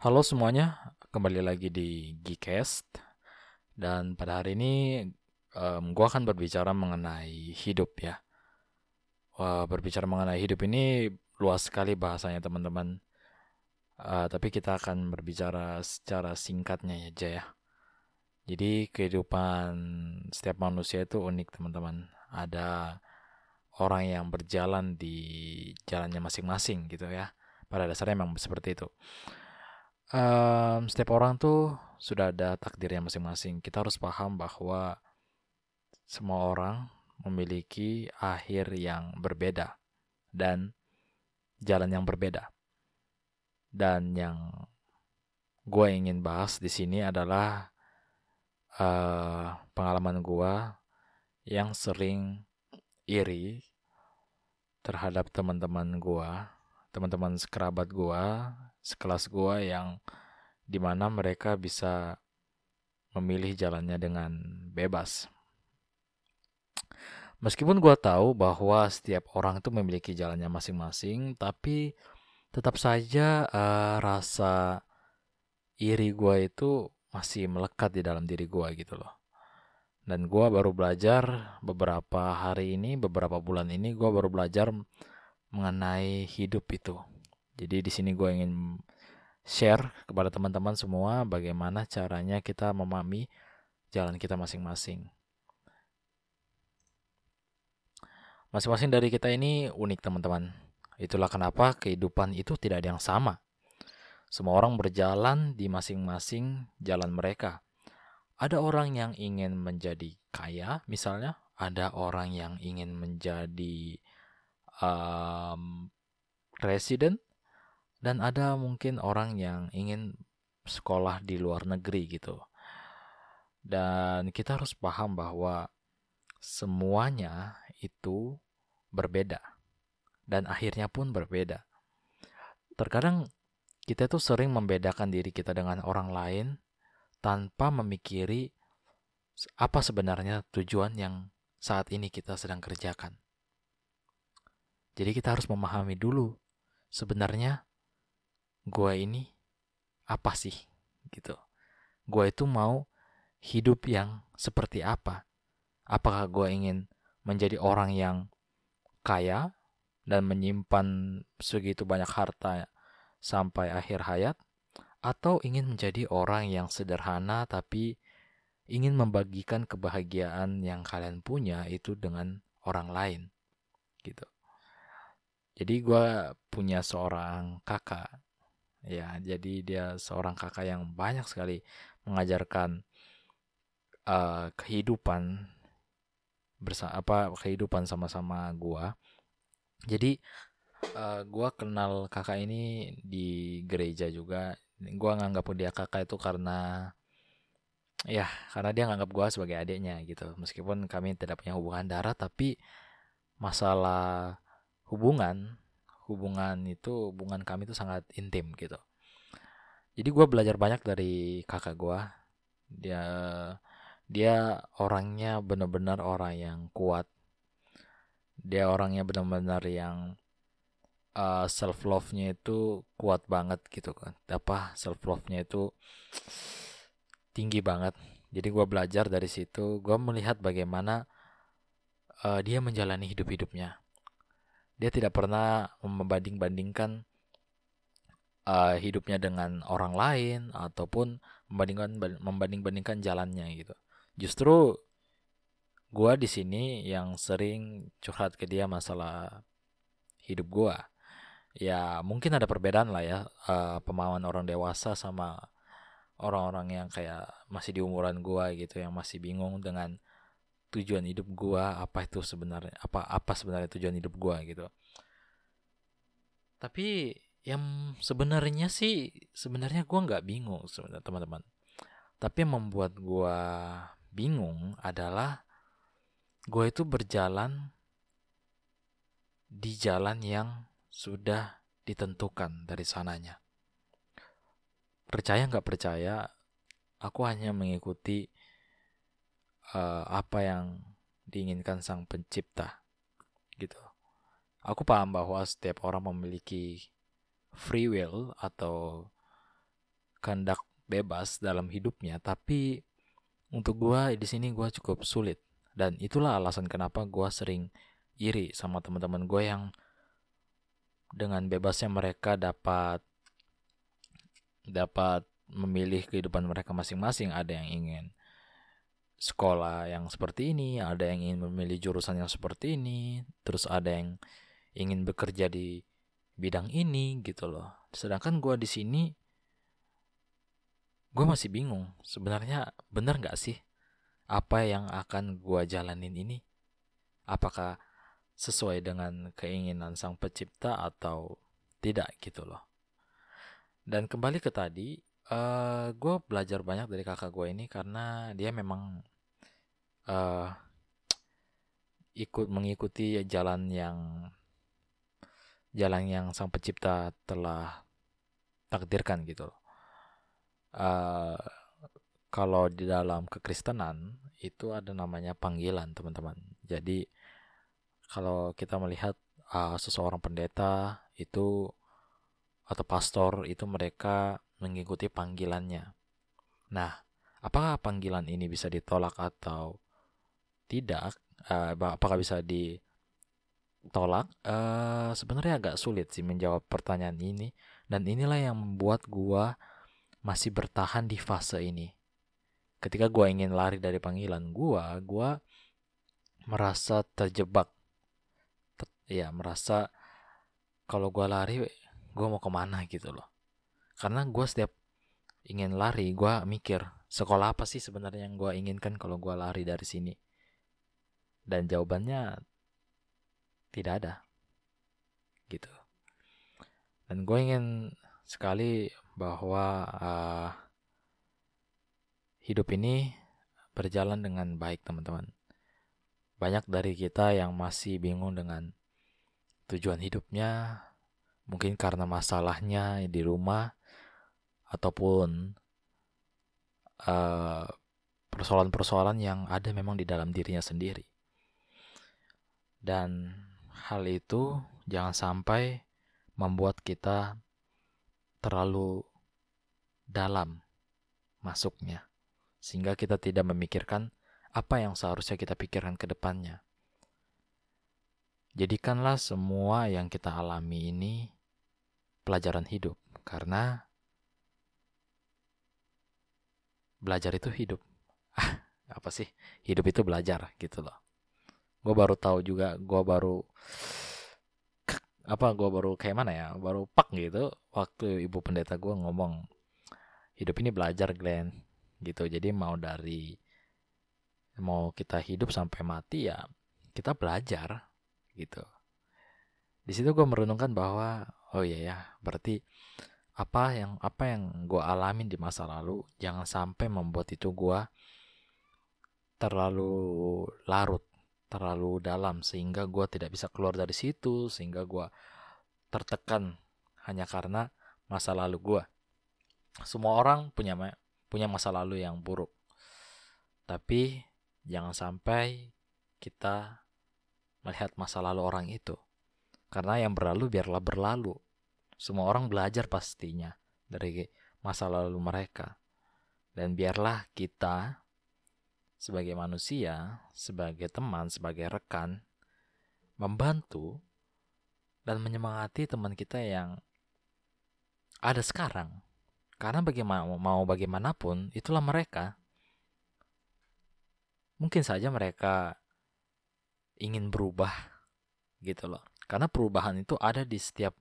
Halo semuanya, kembali lagi di Geekcast dan pada hari ini um, gue akan berbicara mengenai hidup ya. Wah, berbicara mengenai hidup ini luas sekali bahasanya teman-teman. Uh, tapi kita akan berbicara secara singkatnya aja ya. Jadi kehidupan setiap manusia itu unik teman-teman. Ada orang yang berjalan di jalannya masing-masing gitu ya. Pada dasarnya memang seperti itu um, setiap orang tuh sudah ada takdirnya masing-masing. Kita harus paham bahwa semua orang memiliki akhir yang berbeda dan jalan yang berbeda. Dan yang gue ingin bahas di sini adalah uh, pengalaman gue yang sering iri terhadap teman-teman gue, teman-teman sekerabat gue sekelas gua yang di mana mereka bisa memilih jalannya dengan bebas. Meskipun gua tahu bahwa setiap orang itu memiliki jalannya masing-masing, tapi tetap saja uh, rasa iri gua itu masih melekat di dalam diri gua gitu loh. Dan gua baru belajar beberapa hari ini, beberapa bulan ini gua baru belajar mengenai hidup itu. Jadi di sini gue ingin share kepada teman-teman semua bagaimana caranya kita memahami jalan kita masing-masing. Masing-masing dari kita ini unik teman-teman. Itulah kenapa kehidupan itu tidak ada yang sama. Semua orang berjalan di masing-masing jalan mereka. Ada orang yang ingin menjadi kaya, misalnya, ada orang yang ingin menjadi um, presiden, dan ada mungkin orang yang ingin sekolah di luar negeri gitu. Dan kita harus paham bahwa semuanya itu berbeda dan akhirnya pun berbeda. Terkadang kita tuh sering membedakan diri kita dengan orang lain tanpa memikiri apa sebenarnya tujuan yang saat ini kita sedang kerjakan. Jadi kita harus memahami dulu sebenarnya gue ini apa sih gitu. Gue itu mau hidup yang seperti apa? Apakah gue ingin menjadi orang yang kaya dan menyimpan segitu banyak harta sampai akhir hayat atau ingin menjadi orang yang sederhana tapi ingin membagikan kebahagiaan yang kalian punya itu dengan orang lain gitu. Jadi gue punya seorang kakak Ya, jadi dia seorang kakak yang banyak sekali mengajarkan uh, kehidupan bersama apa kehidupan sama-sama gua. Jadi uh, gua kenal kakak ini di gereja juga. Gua nganggap dia kakak itu karena ya karena dia nganggap gua sebagai adiknya gitu. Meskipun kami tidak punya hubungan darah tapi masalah hubungan hubungan itu hubungan kami itu sangat intim gitu. Jadi gue belajar banyak dari kakak gue dia dia orangnya benar-benar orang yang kuat. Dia orangnya benar-benar yang uh, eh, self love nya itu kuat banget gitu kan. Apa self love nya itu tinggi banget. Jadi gue belajar dari situ. Gue melihat bagaimana uh, dia menjalani hidup-hidupnya dia tidak pernah membanding-bandingkan uh, hidupnya dengan orang lain ataupun membandingkan membanding-bandingkan jalannya gitu. Justru gua di sini yang sering curhat ke dia masalah hidup gua. Ya mungkin ada perbedaan lah ya uh, pemahaman orang dewasa sama orang-orang yang kayak masih di umuran gua gitu yang masih bingung dengan tujuan hidup gua apa itu sebenarnya apa apa sebenarnya tujuan hidup gua gitu tapi yang sebenarnya sih sebenarnya gua nggak bingung sebenarnya teman-teman tapi yang membuat gua bingung adalah gua itu berjalan di jalan yang sudah ditentukan dari sananya percaya nggak percaya aku hanya mengikuti uh, apa yang diinginkan sang pencipta gitu. Aku paham bahwa setiap orang memiliki free will atau kehendak bebas dalam hidupnya, tapi untuk gue di sini gue cukup sulit. Dan itulah alasan kenapa gue sering iri sama teman-teman gue yang dengan bebasnya mereka dapat dapat memilih kehidupan mereka masing-masing. Ada yang ingin sekolah yang seperti ini ada yang ingin memilih jurusan yang seperti ini terus ada yang ingin bekerja di bidang ini gitu loh. Sedangkan gue di sini gue masih bingung sebenarnya benar nggak sih apa yang akan gue jalanin ini? Apakah sesuai dengan keinginan sang pencipta atau tidak gitu loh? Dan kembali ke tadi uh, eh, gue belajar banyak dari kakak gue ini karena dia memang uh, ikut mengikuti jalan yang jalan yang sang pencipta telah takdirkan gitu loh. Uh, kalau di dalam kekristenan itu ada namanya panggilan teman-teman. Jadi kalau kita melihat uh, seseorang pendeta itu atau pastor itu mereka mengikuti panggilannya. Nah apakah panggilan ini bisa ditolak atau tidak? Uh, apakah bisa ditolak uh, sebenarnya agak sulit sih menjawab pertanyaan ini dan inilah yang membuat gua masih bertahan di fase ini. Ketika gue ingin lari dari panggilan gue, gue merasa terjebak. ya, merasa kalau gue lari, gue mau ke mana gitu loh. Karena gue setiap ingin lari, gue mikir, sekolah apa sih sebenarnya yang gue inginkan kalau gue lari dari sini? Dan jawabannya tidak ada. Gitu. Dan gue ingin sekali bahwa uh, hidup ini berjalan dengan baik, teman-teman. Banyak dari kita yang masih bingung dengan tujuan hidupnya, mungkin karena masalahnya di rumah ataupun persoalan persoalan-persoalan yang ada memang di dalam dirinya sendiri. Dan hal itu jangan sampai membuat kita terlalu dalam masuknya, sehingga kita tidak memikirkan apa yang seharusnya kita pikirkan ke depannya. Jadikanlah semua yang kita alami ini pelajaran hidup, karena belajar itu hidup. Apa sih? Hidup itu belajar gitu loh. Gue baru tahu juga, gue baru apa gue baru kayak mana ya baru pak gitu waktu ibu pendeta gue ngomong hidup ini belajar Glenn. Gitu jadi mau dari mau kita hidup sampai mati ya kita belajar gitu. Di situ gue merenungkan bahwa oh iya ya berarti apa yang apa yang gue alamin di masa lalu jangan sampai membuat itu gue terlalu larut terlalu dalam sehingga gue tidak bisa keluar dari situ sehingga gue tertekan hanya karena masa lalu gue semua orang punya punya masa lalu yang buruk. Tapi jangan sampai kita melihat masa lalu orang itu. Karena yang berlalu biarlah berlalu. Semua orang belajar pastinya dari masa lalu mereka. Dan biarlah kita sebagai manusia, sebagai teman, sebagai rekan membantu dan menyemangati teman kita yang ada sekarang karena bagaimana mau bagaimanapun itulah mereka. Mungkin saja mereka ingin berubah gitu loh. Karena perubahan itu ada di setiap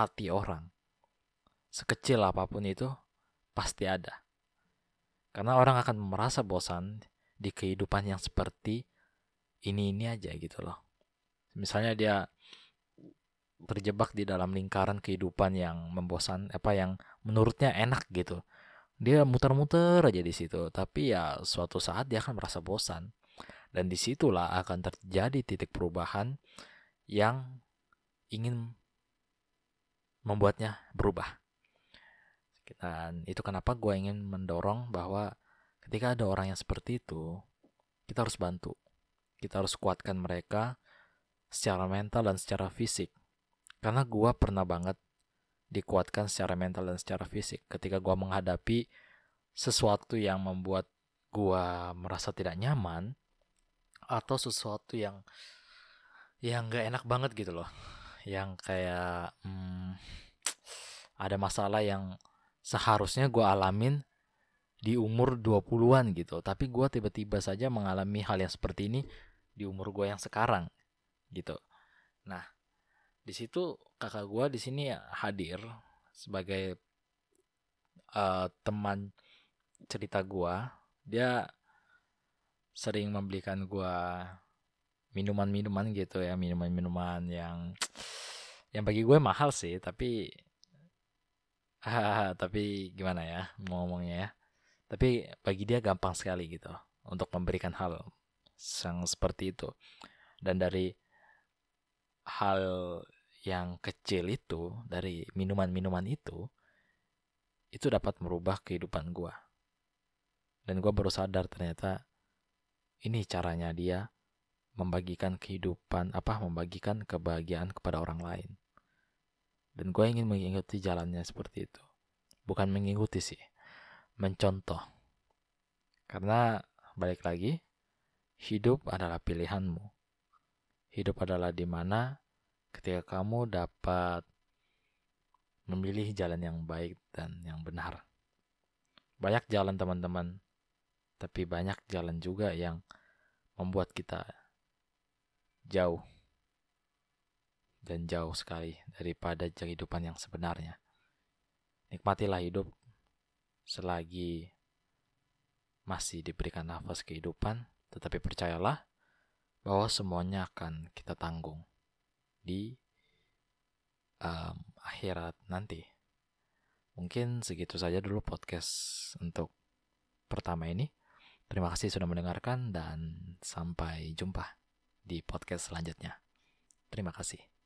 hati orang. Sekecil apa pun itu pasti ada. Karena orang akan merasa bosan di kehidupan yang seperti ini-ini aja gitu loh. Misalnya dia terjebak di dalam lingkaran kehidupan yang membosan apa yang menurutnya enak gitu. Dia muter-muter aja di situ tapi ya suatu saat dia akan merasa bosan. Dan di situlah akan terjadi titik perubahan yang ingin membuatnya berubah. Dan itu kenapa gue ingin mendorong bahwa ketika ada orang yang seperti itu kita harus bantu. Kita harus kuatkan mereka secara mental dan secara fisik. Karena gue pernah banget dikuatkan secara mental dan secara fisik. Ketika gue menghadapi sesuatu yang membuat gue merasa tidak nyaman atau sesuatu yang yang gak enak banget gitu loh. Yang kayak hmm, ada masalah yang seharusnya gue alamin di umur 20-an gitu. Tapi gue tiba-tiba saja mengalami hal yang seperti ini di umur gue yang sekarang gitu. Nah di situ kakak gue di sini hadir sebagai uh, teman cerita gue dia sering membelikan gue minuman-minuman gitu ya minuman-minuman yang yang bagi gue mahal sih tapi tapi gimana ya ngomongnya ya tapi bagi dia gampang sekali gitu untuk memberikan hal yang seperti itu. Dan dari hal yang kecil itu dari minuman-minuman itu itu dapat merubah kehidupan gue dan gue baru sadar ternyata ini caranya dia membagikan kehidupan apa membagikan kebahagiaan kepada orang lain. Dan gue ingin mengikuti jalannya seperti itu. Bukan mengikuti sih mencontoh. Karena balik lagi hidup adalah pilihanmu. Hidup adalah di mana ketika kamu dapat memilih jalan yang baik dan yang benar. Banyak jalan teman-teman tapi banyak jalan juga yang membuat kita jauh dan jauh sekali daripada kehidupan yang sebenarnya. Nikmatilah hidup selagi masih diberikan nafas kehidupan, tetapi percayalah bahwa semuanya akan kita tanggung di um, akhirat nanti. Mungkin segitu saja dulu podcast untuk pertama ini. Terima kasih sudah mendengarkan dan sampai jumpa di podcast selanjutnya. Terima kasih.